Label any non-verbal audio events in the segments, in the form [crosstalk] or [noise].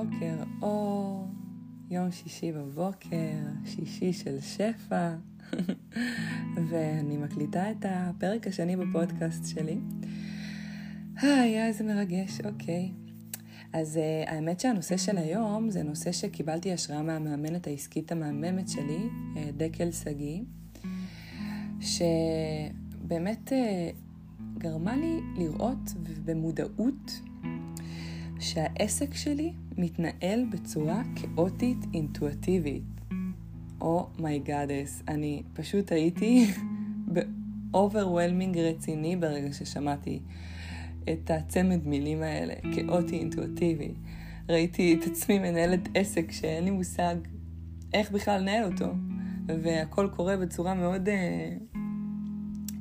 בבוקר, או יום שישי בבוקר, שישי של שפע, [laughs] ואני מקליטה את הפרק השני בפודקאסט שלי. היי, איזה מרגש, אוקיי. אז uh, האמת שהנושא של היום זה נושא שקיבלתי השראה מהמאמנת העסקית המהממת שלי, uh, דקל שגיא, שבאמת uh, גרמה לי לראות במודעות שהעסק שלי מתנהל בצורה כאוטית אינטואטיבית. oh my goddess, oh אני פשוט הייתי [laughs] ב overwhelming רציני ברגע ששמעתי את הצמד מילים האלה, כאוטי אינטואטיבי. ראיתי את עצמי מנהלת עסק שאין לי מושג איך בכלל לנהל אותו, והכל קורה בצורה מאוד uh,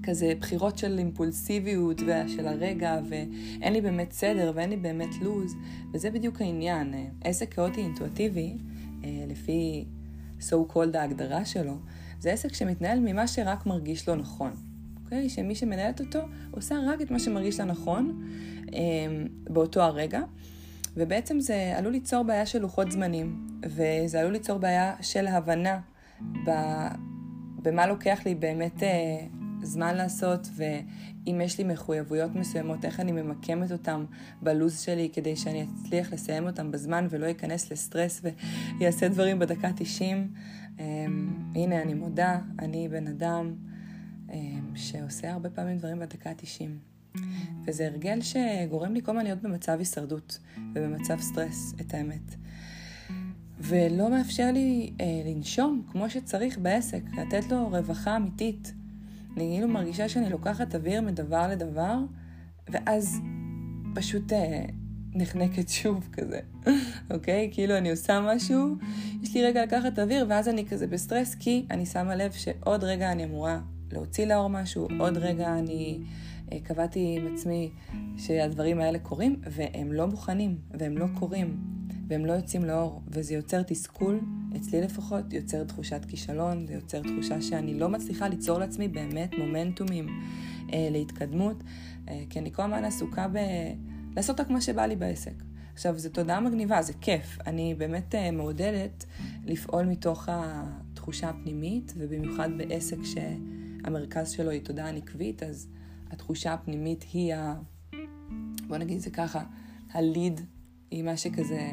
כזה בחירות של אימפולסיביות ושל הרגע, ואין לי באמת סדר ואין לי באמת לוז, וזה בדיוק העניין. עסק כאוטי אינטואטיבי, אה, לפי so called ההגדרה שלו, זה עסק שמתנהל ממה שרק מרגיש לו נכון. אוקיי? שמי שמנהלת אותו עושה רק את מה שמרגיש לה נכון אה, באותו הרגע, ובעצם זה עלול ליצור בעיה של לוחות זמנים, וזה עלול ליצור בעיה של הבנה במה לוקח לי באמת אה, זמן לעשות, ואם יש לי מחויבויות מסוימות, איך אני ממקמת אותם בלוז שלי כדי שאני אצליח לסיים אותם בזמן ולא אכנס לסטרס ויעשה דברים בדקה 90. Um, אמ, הנה, אני מודה, אני בן אדם um, שעושה הרבה פעמים דברים בדקה 90. וזה הרגל שגורם לי כל הזמן להיות במצב הישרדות ובמצב סטרס, את האמת. ולא מאפשר לי אה, לנשום כמו שצריך בעסק, לתת לו רווחה אמיתית. אני כאילו מרגישה שאני לוקחת אוויר מדבר לדבר, ואז פשוט אה, נחנקת שוב כזה, [laughs] אוקיי? כאילו אני עושה משהו, יש לי רגע לקחת אוויר, ואז אני כזה בסטרס, כי אני שמה לב שעוד רגע אני אמורה להוציא לאור משהו, עוד רגע אני אה, קבעתי עם עצמי שהדברים האלה קורים, והם לא מוכנים, והם לא קורים, והם לא יוצאים לאור, וזה יוצר תסכול אצלי לפחות, יוצר תחושת כישלון, זה יוצר תחושה שאני לא מצליחה ליצור לעצמי באמת מומנטומים אה, להתקדמות, אה, כי אני כל הזמן עסוקה ב... לעשות רק מה שבא לי בעסק. עכשיו, זו תודעה מגניבה, זה כיף. אני באמת אה, מעודדת לפעול מתוך התחושה הפנימית, ובמיוחד בעסק שהמרכז שלו היא תודעה נקבית, אז התחושה הפנימית היא ה... בוא נגיד זה ככה, הליד היא מה שכזה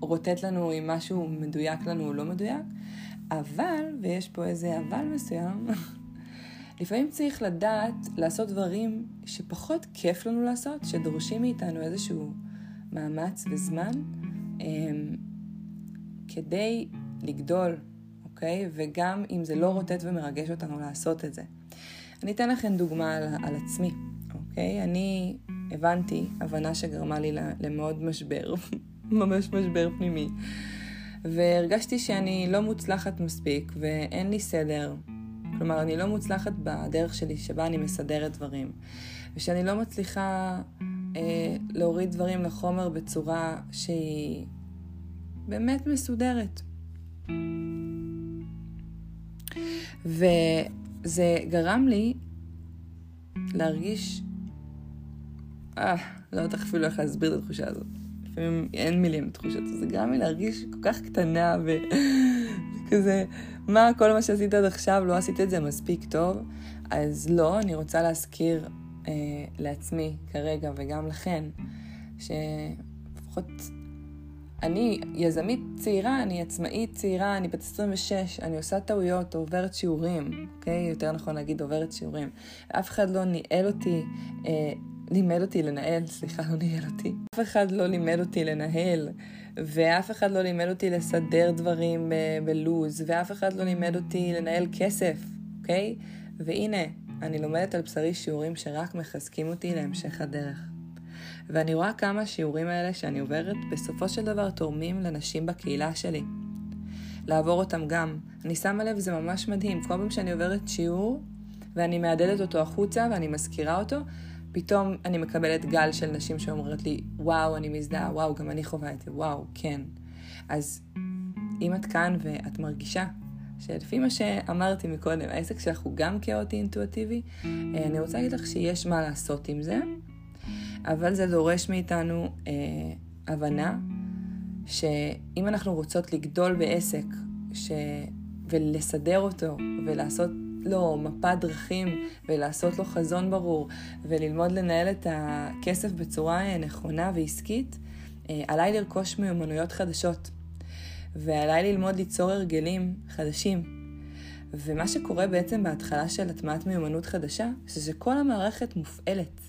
רוטט לנו אם משהו מדויק לנו או לא מדויק, אבל, ויש פה איזה אבל מסוים, [laughs] לפעמים צריך לדעת לעשות דברים שפחות כיף לנו לעשות, שדורשים מאיתנו איזשהו מאמץ וזמן, אמ, כדי לגדול, אוקיי? וגם אם זה לא רוטט ומרגש אותנו לעשות את זה. אני אתן לכם דוגמה על, על עצמי, אוקיי? אני הבנתי הבנה שגרמה לי למאוד משבר [laughs] ממש משבר פנימי. והרגשתי שאני לא מוצלחת מספיק ואין לי סדר. כלומר, אני לא מוצלחת בדרך שלי שבה אני מסדרת דברים. ושאני לא מצליחה אה, להוריד דברים לחומר בצורה שהיא באמת מסודרת. וזה גרם לי להרגיש... אה, לא יודעת אפילו איך להסביר את התחושה הזאת. לפעמים אין מילים לתחושות, זה גרם לי להרגיש כל כך קטנה וכזה, מה, כל מה שעשית עד עכשיו, לא עשית את זה מספיק טוב? אז לא, אני רוצה להזכיר אה, לעצמי כרגע וגם לכן, שלפחות אני יזמית צעירה, אני עצמאית צעירה, אני בת 26, אני עושה טעויות, עוברת שיעורים, אוקיי? יותר נכון להגיד עוברת שיעורים. אף אחד לא ניהל אותי אה, לימד אותי לנהל, סליחה, לא ניהל אותי. אף אחד לא לימד אותי לנהל, ואף אחד לא לימד אותי לסדר דברים בלוז, ואף אחד לא לימד אותי לנהל כסף, אוקיי? והנה, אני לומדת על בשרי שיעורים שרק מחזקים אותי להמשך הדרך. ואני רואה כמה השיעורים האלה שאני עוברת בסופו של דבר תורמים לנשים בקהילה שלי. לעבור אותם גם. אני שמה לב, זה ממש מדהים. כל פעם שאני עוברת שיעור, ואני מהדהדת אותו החוצה ואני מזכירה אותו, פתאום אני מקבלת גל של נשים שאומרות לי, וואו, אני מזדהה, וואו, גם אני חווה את זה, וואו, כן. אז אם את כאן ואת מרגישה שלפי מה שאמרתי מקודם, העסק שלך הוא גם כאוטי אינטואטיבי, אה, אני רוצה להגיד לך שיש מה לעשות עם זה, אבל זה דורש מאיתנו אה, הבנה שאם אנחנו רוצות לגדול בעסק ש... ולסדר אותו ולעשות לו מפת דרכים ולעשות לו חזון ברור וללמוד לנהל את הכסף בצורה נכונה ועסקית, אה, עליי לרכוש מיומנויות חדשות. ועליי ללמוד ליצור הרגלים חדשים. ומה שקורה בעצם בהתחלה של הטמעת מיומנות חדשה, זה שכל המערכת מופעלת.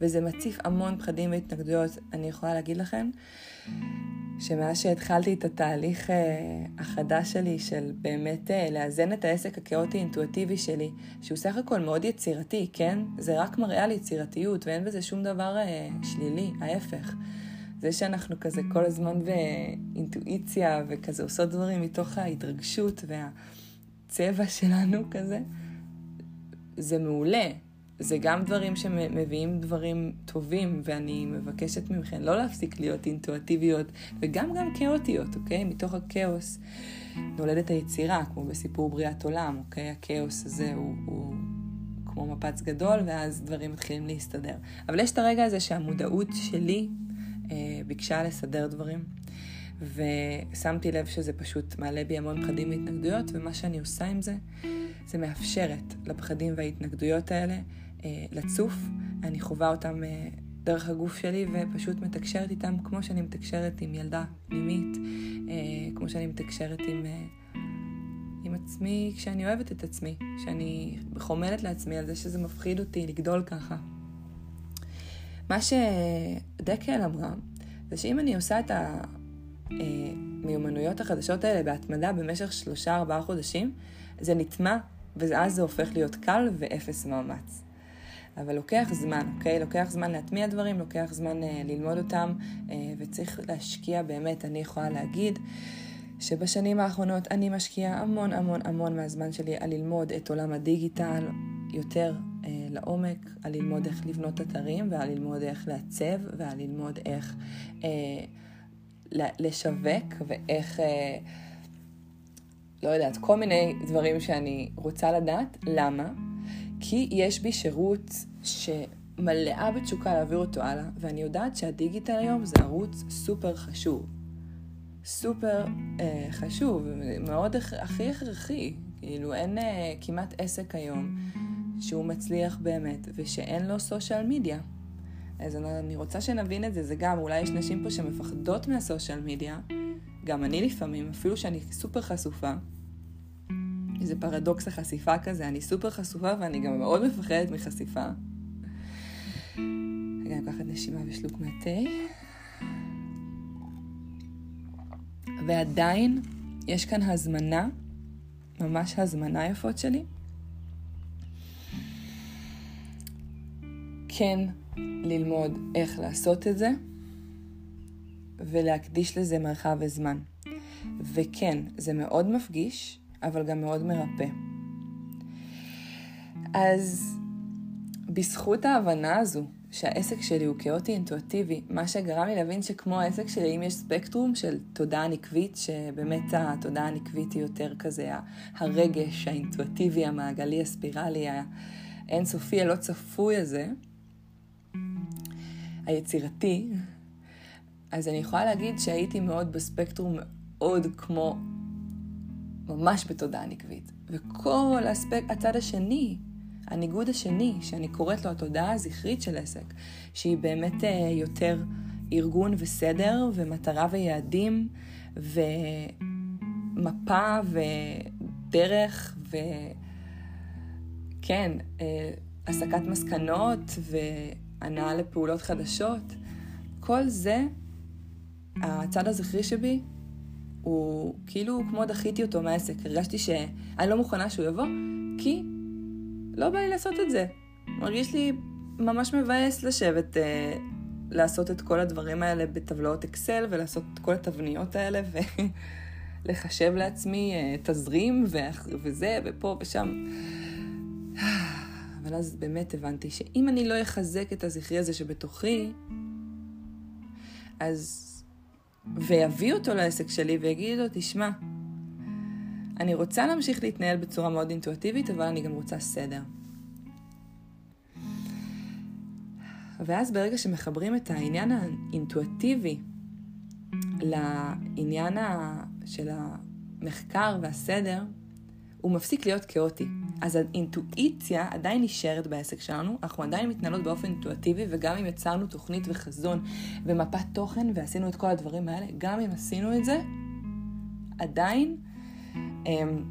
וזה מציף המון פחדים והתנגדויות. אני יכולה להגיד לכם שמאז שהתחלתי את התהליך אה, החדש שלי של באמת אה, לאזן את העסק הכאוטי-אינטואטיבי שלי, שהוא סך הכל מאוד יצירתי, כן? זה רק מראה על יצירתיות ואין בזה שום דבר אה, שלילי, ההפך. זה שאנחנו כזה כל הזמן באינטואיציה וכזה עושות דברים מתוך ההתרגשות והצבע שלנו כזה, זה מעולה. זה גם דברים שמביאים דברים טובים, ואני מבקשת מכם לא להפסיק להיות אינטואטיביות, וגם גם כאוטיות, אוקיי? מתוך הכאוס נולדת היצירה, כמו בסיפור בריאת עולם, אוקיי? הכאוס הזה הוא, הוא כמו מפץ גדול, ואז דברים מתחילים להסתדר. אבל יש את הרגע הזה שהמודעות שלי אה, ביקשה לסדר דברים, ושמתי לב שזה פשוט מעלה בי המון פחדים והתנגדויות, ומה שאני עושה עם זה, זה מאפשרת לפחדים וההתנגדויות האלה לצוף. אני חווה אותם אה, דרך הגוף שלי ופשוט מתקשרת איתם כמו שאני מתקשרת עם ילדה פנימית, אה, כמו שאני מתקשרת עם, אה, עם עצמי כשאני אוהבת את עצמי, שאני חומלת לעצמי על זה שזה מפחיד אותי לגדול ככה. מה שדקל אמרה, זה שאם אני עושה את המיומנויות החדשות האלה בהתמדה במשך שלושה-ארבעה חודשים, זה נטמע, ואז זה הופך להיות קל ואפס מאמץ. אבל לוקח זמן, אוקיי? לוקח זמן להטמיע דברים, לוקח זמן אה, ללמוד אותם, אה, וצריך להשקיע באמת, אני יכולה להגיד. שבשנים האחרונות אני משקיעה המון המון המון מהזמן שלי על ללמוד את עולם הדיגיטל יותר אה, לעומק, על ללמוד איך לבנות אתרים ועל ללמוד איך לעצב ועל ללמוד איך אה, לשווק ואיך, אה, לא יודעת, כל מיני דברים שאני רוצה לדעת. למה? כי יש בי שירות שמלאה בתשוקה להעביר אותו הלאה, ואני יודעת שהדיגיטל היום זה ערוץ סופר חשוב. סופר אה, חשוב, מאוד הכי הכרחי. כאילו, אין אה, כמעט עסק היום שהוא מצליח באמת, ושאין לו סושיאל מדיה. אז אני רוצה שנבין את זה, זה גם, אולי יש נשים פה שמפחדות מהסושיאל מדיה, גם אני לפעמים, אפילו שאני סופר חשופה. איזה פרדוקס החשיפה כזה, אני סופר חשופה ואני גם מאוד מפחדת מחשיפה. רגע, אני לוקחת נשימה ושלוק מהתה. ועדיין יש כאן הזמנה, ממש הזמנה יפות שלי, כן ללמוד איך לעשות את זה ולהקדיש לזה מרחב וזמן. וכן, זה מאוד מפגיש, אבל גם מאוד מרפא. אז בזכות ההבנה הזו שהעסק שלי הוא כאוטי אינטואטיבי, מה שגרם לי להבין שכמו העסק שלי, אם יש ספקטרום של תודעה נקבית, שבאמת התודעה הנקבית היא יותר כזה הרגש האינטואטיבי, המעגלי, הספירלי, האינסופי, הלא צפוי הזה, היצירתי, אז אני יכולה להגיד שהייתי מאוד בספקטרום מאוד כמו, ממש בתודעה נקבית. וכל הספק, הצד השני, הניגוד השני, שאני קוראת לו התודעה הזכרית של עסק, שהיא באמת אה, יותר ארגון וסדר ומטרה ויעדים ומפה ודרך וכן, אה, הסקת מסקנות והנאה לפעולות חדשות. כל זה, הצד הזכרי שבי, הוא כאילו כמו דחיתי אותו מהעסק. הרגשתי שאני לא מוכנה שהוא יבוא, כי לא בא לי לעשות את זה. מרגיש לי ממש מבאס לשבת, אה, לעשות את כל הדברים האלה בטבלאות אקסל ולעשות את כל התבניות האלה ולחשב [laughs] לעצמי אה, תזרים ו- וזה ופה ושם. [sighs] אבל אז באמת הבנתי שאם אני לא אחזק את הזכרי הזה שבתוכי, אז... ויביא אותו לעסק שלי ויגיד לו, תשמע, אני רוצה להמשיך להתנהל בצורה מאוד אינטואטיבית, אבל אני גם רוצה סדר. ואז ברגע שמחברים את העניין האינטואטיבי לעניין. של המחקר והסדר, הוא מפסיק להיות כאוטי. אז האינטואיציה עדיין נשארת בעסק שלנו, אנחנו עדיין מתנהלות באופן אינטואטיבי, וגם אם יצרנו תוכנית וחזון ומפת תוכן ועשינו את כל הדברים האלה, גם אם עשינו את זה, עדיין אמ,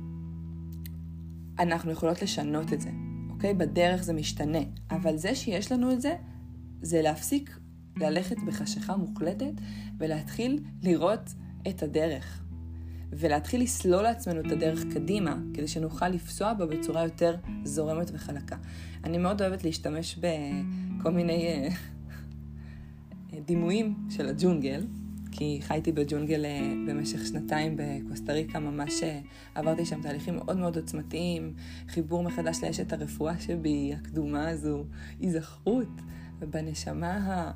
אנחנו יכולות לשנות את זה, אוקיי? בדרך זה משתנה, אבל זה שיש לנו את זה, זה להפסיק ללכת בחשיכה מוחלטת ולהתחיל לראות את הדרך. ולהתחיל לסלול לעצמנו את הדרך קדימה, כדי שנוכל לפסוע בה בצורה יותר זורמת וחלקה. אני מאוד אוהבת להשתמש בכל מיני אה, דימויים של הג'ונגל, כי חייתי בג'ונגל אה, במשך שנתיים בקוסטה ריקה, ממש אה, עברתי שם תהליכים מאוד מאוד עוצמתיים, חיבור מחדש לאשת הרפואה שבי, הקדומה הזו, היזכרות, ובנשמה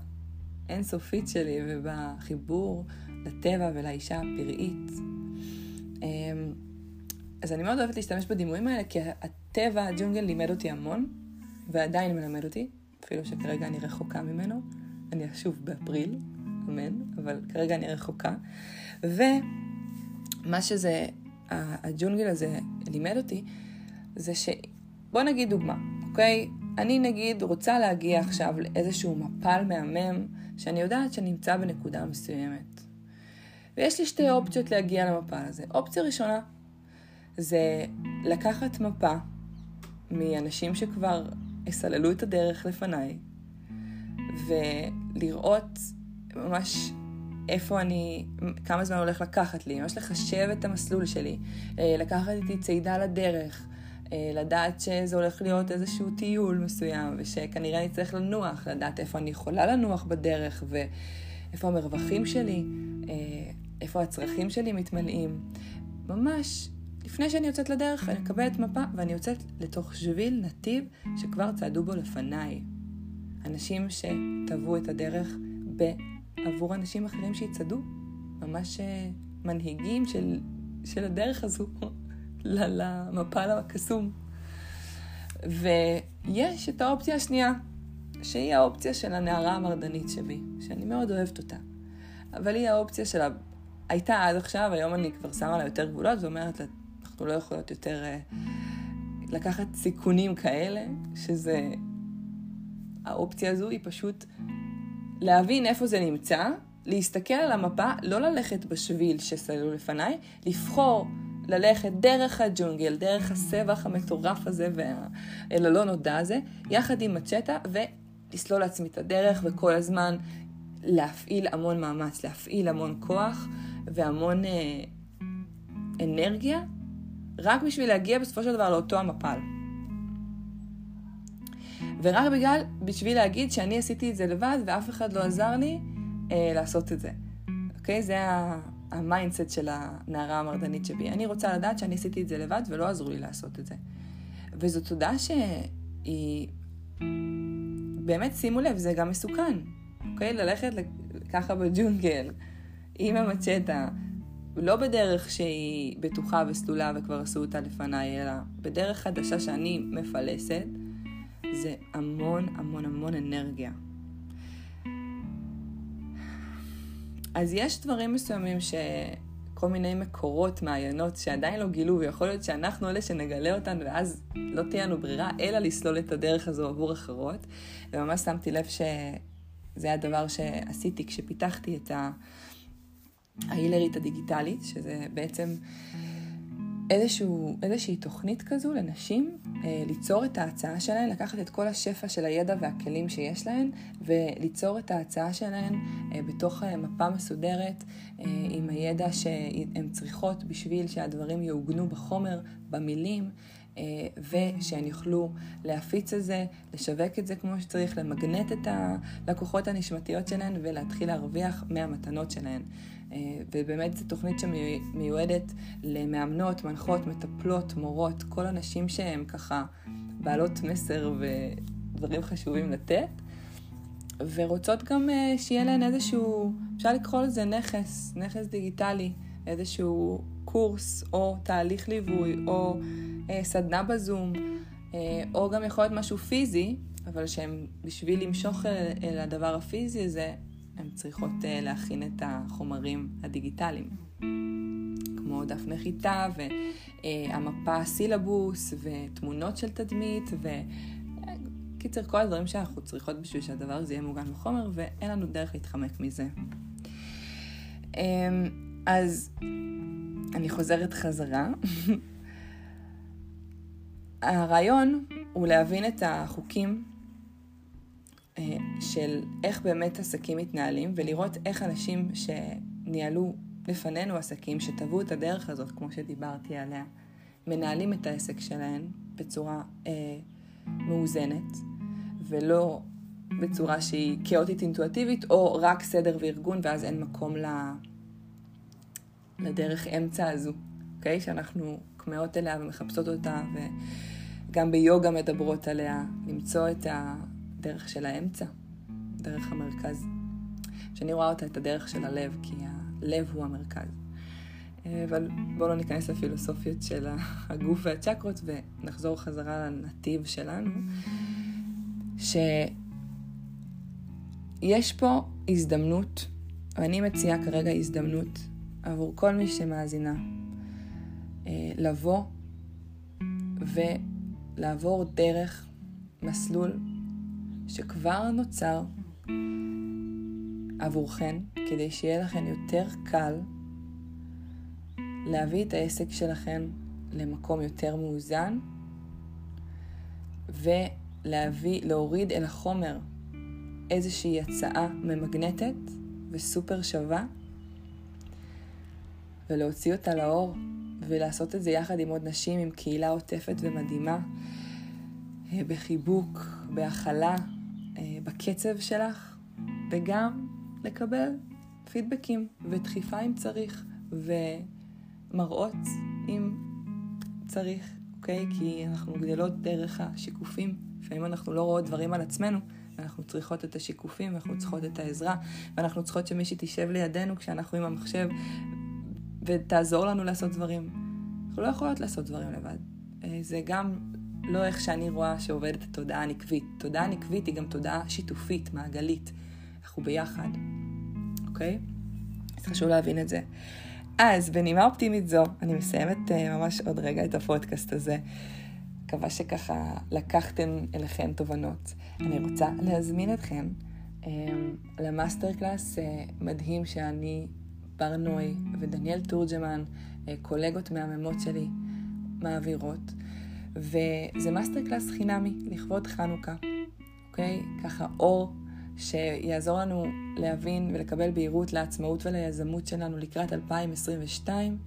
האינסופית שלי ובחיבור לטבע ולאישה הפראית. אמ, אז אני מאוד אוהבת להשתמש בדימויים האלה, כי הטבע, הג'ונגל לימד אותי המון, ועדיין מלמד אותי, אפילו שכרגע אני רחוקה ממנו. אני אשוב באפריל, אמן, אבל כרגע אני רחוקה. ומה שזה, הג'ונגל הזה לימד אותי, זה ש... בוא נגיד דוגמה, אוקיי? אני נגיד רוצה להגיע עכשיו לאיזשהו מפל מהמם, שאני יודעת שנמצא בנקודה מסוימת. ויש לי שתי אופציות להגיע למפה הזה. אופציה ראשונה זה לקחת מפה מאנשים שכבר סללו את הדרך לפניי, ולראות ממש איפה אני, כמה זמן הולך לקחת לי, ממש לחשב את המסלול שלי, אה, לקחת איתי צעידה לדרך, אה, לדעת שזה הולך להיות איזשהו טיול מסוים, ושכנראה אני צריך לנוח, לדעת איפה אני יכולה לנוח בדרך, ואיפה המרווחים שלי, אה, איפה הצרכים שלי מתמלאים. ממש, לפני שאני יוצאת לדרך, אני מקבלת מפה ואני יוצאת לתוך שביל נתיב שכבר צעדו בו לפניי. אנשים שטבעו את הדרך בעבור אנשים אחרים שיצעדו. ממש אה, מנהיגים של, של הדרך הזו [laughs] למפל הקסום. ויש את האופציה השנייה, שהיא האופציה של הנערה המרדנית שבי, שאני מאוד אוהבת אותה. אבל היא האופציה של הייתה עד עכשיו, היום אני כבר שמה לה יותר גבולות ואומרת לה, אנחנו לא יכולות יותר uh, לקחת סיכונים כאלה, שזה... האופציה הזו היא פשוט להבין איפה זה נמצא, להסתכל על המפה, לא ללכת בשביל שסללו לפניי, לבחור ללכת דרך הג'ונגל, דרך הסבך המטורף הזה ואל הלא נודע הזה, יחד עם מצ'טה, ולסלול לעצמי את הדרך, וכל הזמן להפעיל המון מאמץ, להפעיל המון כוח, והמון אה, אנרגיה, רק בשביל להגיע בסופו של דבר לאותו המפל. ורק בגלל, בשביל להגיד שאני עשיתי את זה לבד ואף אחד לא עזר לי אה, לעשות את זה. אוקיי? זה ה mindset של הנערה המרדנית שבי. אני רוצה לדעת שאני עשיתי את זה לבד ולא עזרו לי לעשות את זה. וזו תודעה שהיא... באמת, שימו לב, זה גם מסוכן. אוקיי? ללכת ככה בג'ונגל. עם המצ'טה, לא בדרך שהיא בטוחה וסלולה וכבר עשו אותה לפניי, אלא בדרך חדשה שאני מפלסת, זה המון המון המון אנרגיה. אז יש דברים מסוימים שכל מיני מקורות, מעיינות, שעדיין לא גילו, ויכול להיות שאנחנו אלה שנגלה אותן, ואז לא תהיה לנו ברירה אלא לסלול את הדרך הזו עבור אחרות. וממש שמתי לב שזה הדבר שעשיתי כשפיתחתי את ה... ההילרית הדיגיטלית, שזה בעצם איזשהו, איזושהי תוכנית כזו לנשים, אה, ליצור את ההצעה שלהן, לקחת את כל השפע של הידע והכלים שיש להן, וליצור את ההצעה שלהן אה, בתוך אה, מפה מסודרת, אה, עם הידע שהן צריכות בשביל שהדברים יעוגנו בחומר, במילים. אה, ושהן יוכלו להפיץ את זה, לשווק את זה כמו שצריך, למגנט את הלקוחות הנשמתיות שלהן ולהתחיל להרוויח מהמתנות שלהן. אה, ובאמת זו תוכנית שמיועדת למאמנות, מנחות, מטפלות, מורות, כל הנשים שהן ככה בעלות מסר ודברים חשובים לתת, ורוצות גם אה, שיהיה להן איזשהו, אפשר לקרוא לזה נכס, נכס דיגיטלי, איזשהו קורס או תהליך ליווי או סדנה בזום, אה, או גם יכול להיות משהו פיזי, אבל שהם בשביל למשוך אל, אל הדבר הפיזי הזה, הן צריכות להכין את החומרים הדיגיטליים, כמו דף נחיתה והמפה סילבוס ותמונות של תדמית ו... קיצר, כל הדברים שאנחנו צריכות בשביל שהדבר הזה יהיה מוגן בחומר, ואין לנו דרך להתחמק מזה. אז אני חוזרת חזרה. [laughs] הרעיון הוא להבין את החוקים אה, של איך באמת עסקים מתנהלים, ולראות איך אנשים שניהלו לפנינו עסקים, שטבעו את הדרך הזאת, כמו שדיברתי עליה, מנהלים את העסק שלהם בצורה אה, מאוזנת, ולא בצורה שהיא כאוטית אינטואטיבית, או רק סדר וארגון, ואז אין מקום ל... לדרך אמצע הזו, אוקיי? Okay? שאנחנו כמהות אליה ומחפשות אותה, וגם ביוגה מדברות עליה, למצוא את הדרך של האמצע, דרך המרכז. שאני רואה אותה את הדרך של הלב, כי הלב הוא המרכז. אבל בואו לא ניכנס לפילוסופיות של הגוף והצ'קרות ונחזור חזרה לנתיב שלנו. שיש פה הזדמנות, ואני מציעה כרגע הזדמנות עבור כל מי שמאזינה, אה, לבוא ולעבור דרך מסלול שכבר נוצר עבורכן, כדי שיהיה לכן יותר קל להביא את העסק שלכן למקום יותר מאוזן, ו... להביא, להוריד אל החומר איזושהי הצעה ממגנטת וסופר שווה, ולהוציא אותה לאור, ולעשות את זה יחד עם עוד נשים, עם קהילה עוטפת ומדהימה, אה, בחיבוק, בהכלה, אה, בקצב שלך, וגם לקבל פידבקים ודחיפה אם צריך, ומראות אם צריך, אוקיי? כי אנחנו גדלות דרך השיקופים. לפעמים אנחנו לא רואות דברים על עצמנו, ואנחנו צריכות את השיקופים, ואנחנו צריכות את העזרה, ואנחנו צריכות שמישהי תשב לידינו כשאנחנו עם המחשב ותעזור לנו לעשות דברים. אנחנו לא יכולות לעשות דברים לבד. אה, זה גם לא איך שאני רואה שעובדת התודעה הנקבית. תודעה נקבית היא גם תודעה שיתופית, מעגלית. אנחנו ביחד, אוקיי? אז חשוב להבין את זה. אז בנימה אופטימית זו, אני מסיימת uh, ממש עוד רגע את הפודקאסט הזה. מקווה שככה לקחתם אליכם תובנות. אני רוצה להזמין אתכם אה, ל master class אה, מדהים שאני, בר נוי ודניאל תורג'מן, אה, קולגות מהממות שלי, מעבירות. וזה master class חינמי לכבוד חנוכה, אוקיי? ככה אור שיעזור לנו להבין ולקבל בהירות לעצמאות וליזמות שלנו לקראת 2022.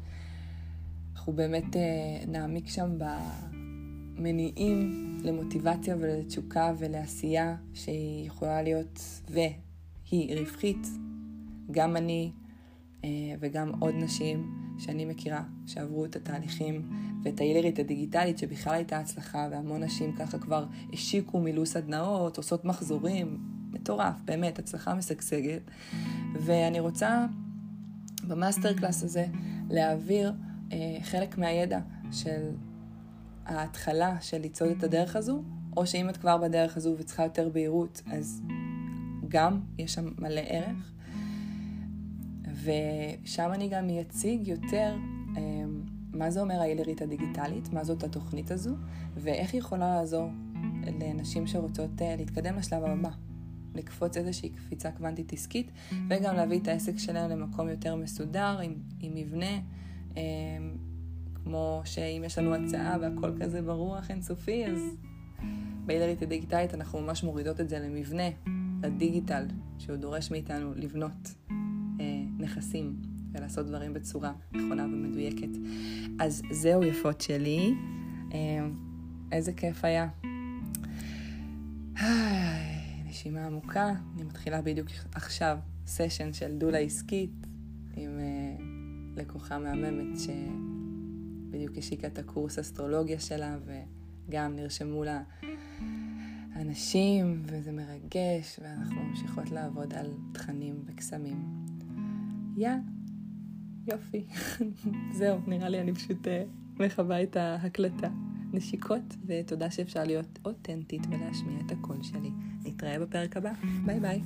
אנחנו באמת אה, נעמיק שם ב... מניעים למוטיבציה ולתשוקה ולעשייה שהיא יכולה להיות והיא רווחית. גם אני וגם עוד נשים שאני מכירה שעברו את התהליכים ואת הילרית הדיגיטלית שבכלל הייתה הצלחה והמון נשים ככה כבר השיקו, מילאו סדנאות, עושות מחזורים, מטורף, באמת, הצלחה משגשגת. ואני רוצה ב master class הזה להעביר אה, חלק מהידע של ההתחלה של לצעוד את הדרך הזו, או שאם את כבר בדרך הזו וצריכה יותר בהירות, אז גם יש שם מלא ערך. ושם אני גם אציג יותר אמ, מה זה אומר ההילרית הדיגיטלית, מה זאת התוכנית הזו, ואיך היא יכולה לעזור לנשים שרוצות אה, להתקדם לשלב הבא, לקפוץ איזושהי קפיצה קוונטית עסקית, וגם להביא את העסק שלהם למקום יותר מסודר, עם, עם מבנה. אמ, כמו שאם יש לנו הצעה והכל כזה ברוח אינסופי, אז בהילרית הדיגיטלית אנחנו ממש מורידות את זה למבנה, לדיגיטל, שהוא דורש מאיתנו לבנות נכסים ולעשות דברים בצורה נכונה ומדויקת. אז זהו יפות שלי, אה, איזה כיף היה. נשימה עמוקה, אני מתחילה בדיוק עכשיו סשן של דולה עסקית עם אה, לקוחה מהממת ש... בדיוק השיקה את הקורס אסטרולוגיה שלה, וגם נרשמו לה אנשים, וזה מרגש, ואנחנו ממשיכות לעבוד על תכנים וקסמים. יא, יופי. [laughs] זהו, נראה לי אני פשוט אה, מכבה את ההקלטה. נשיקות, ותודה שאפשר להיות אותנטית ולהשמיע את הקול שלי. נתראה בפרק הבא. ביי ביי.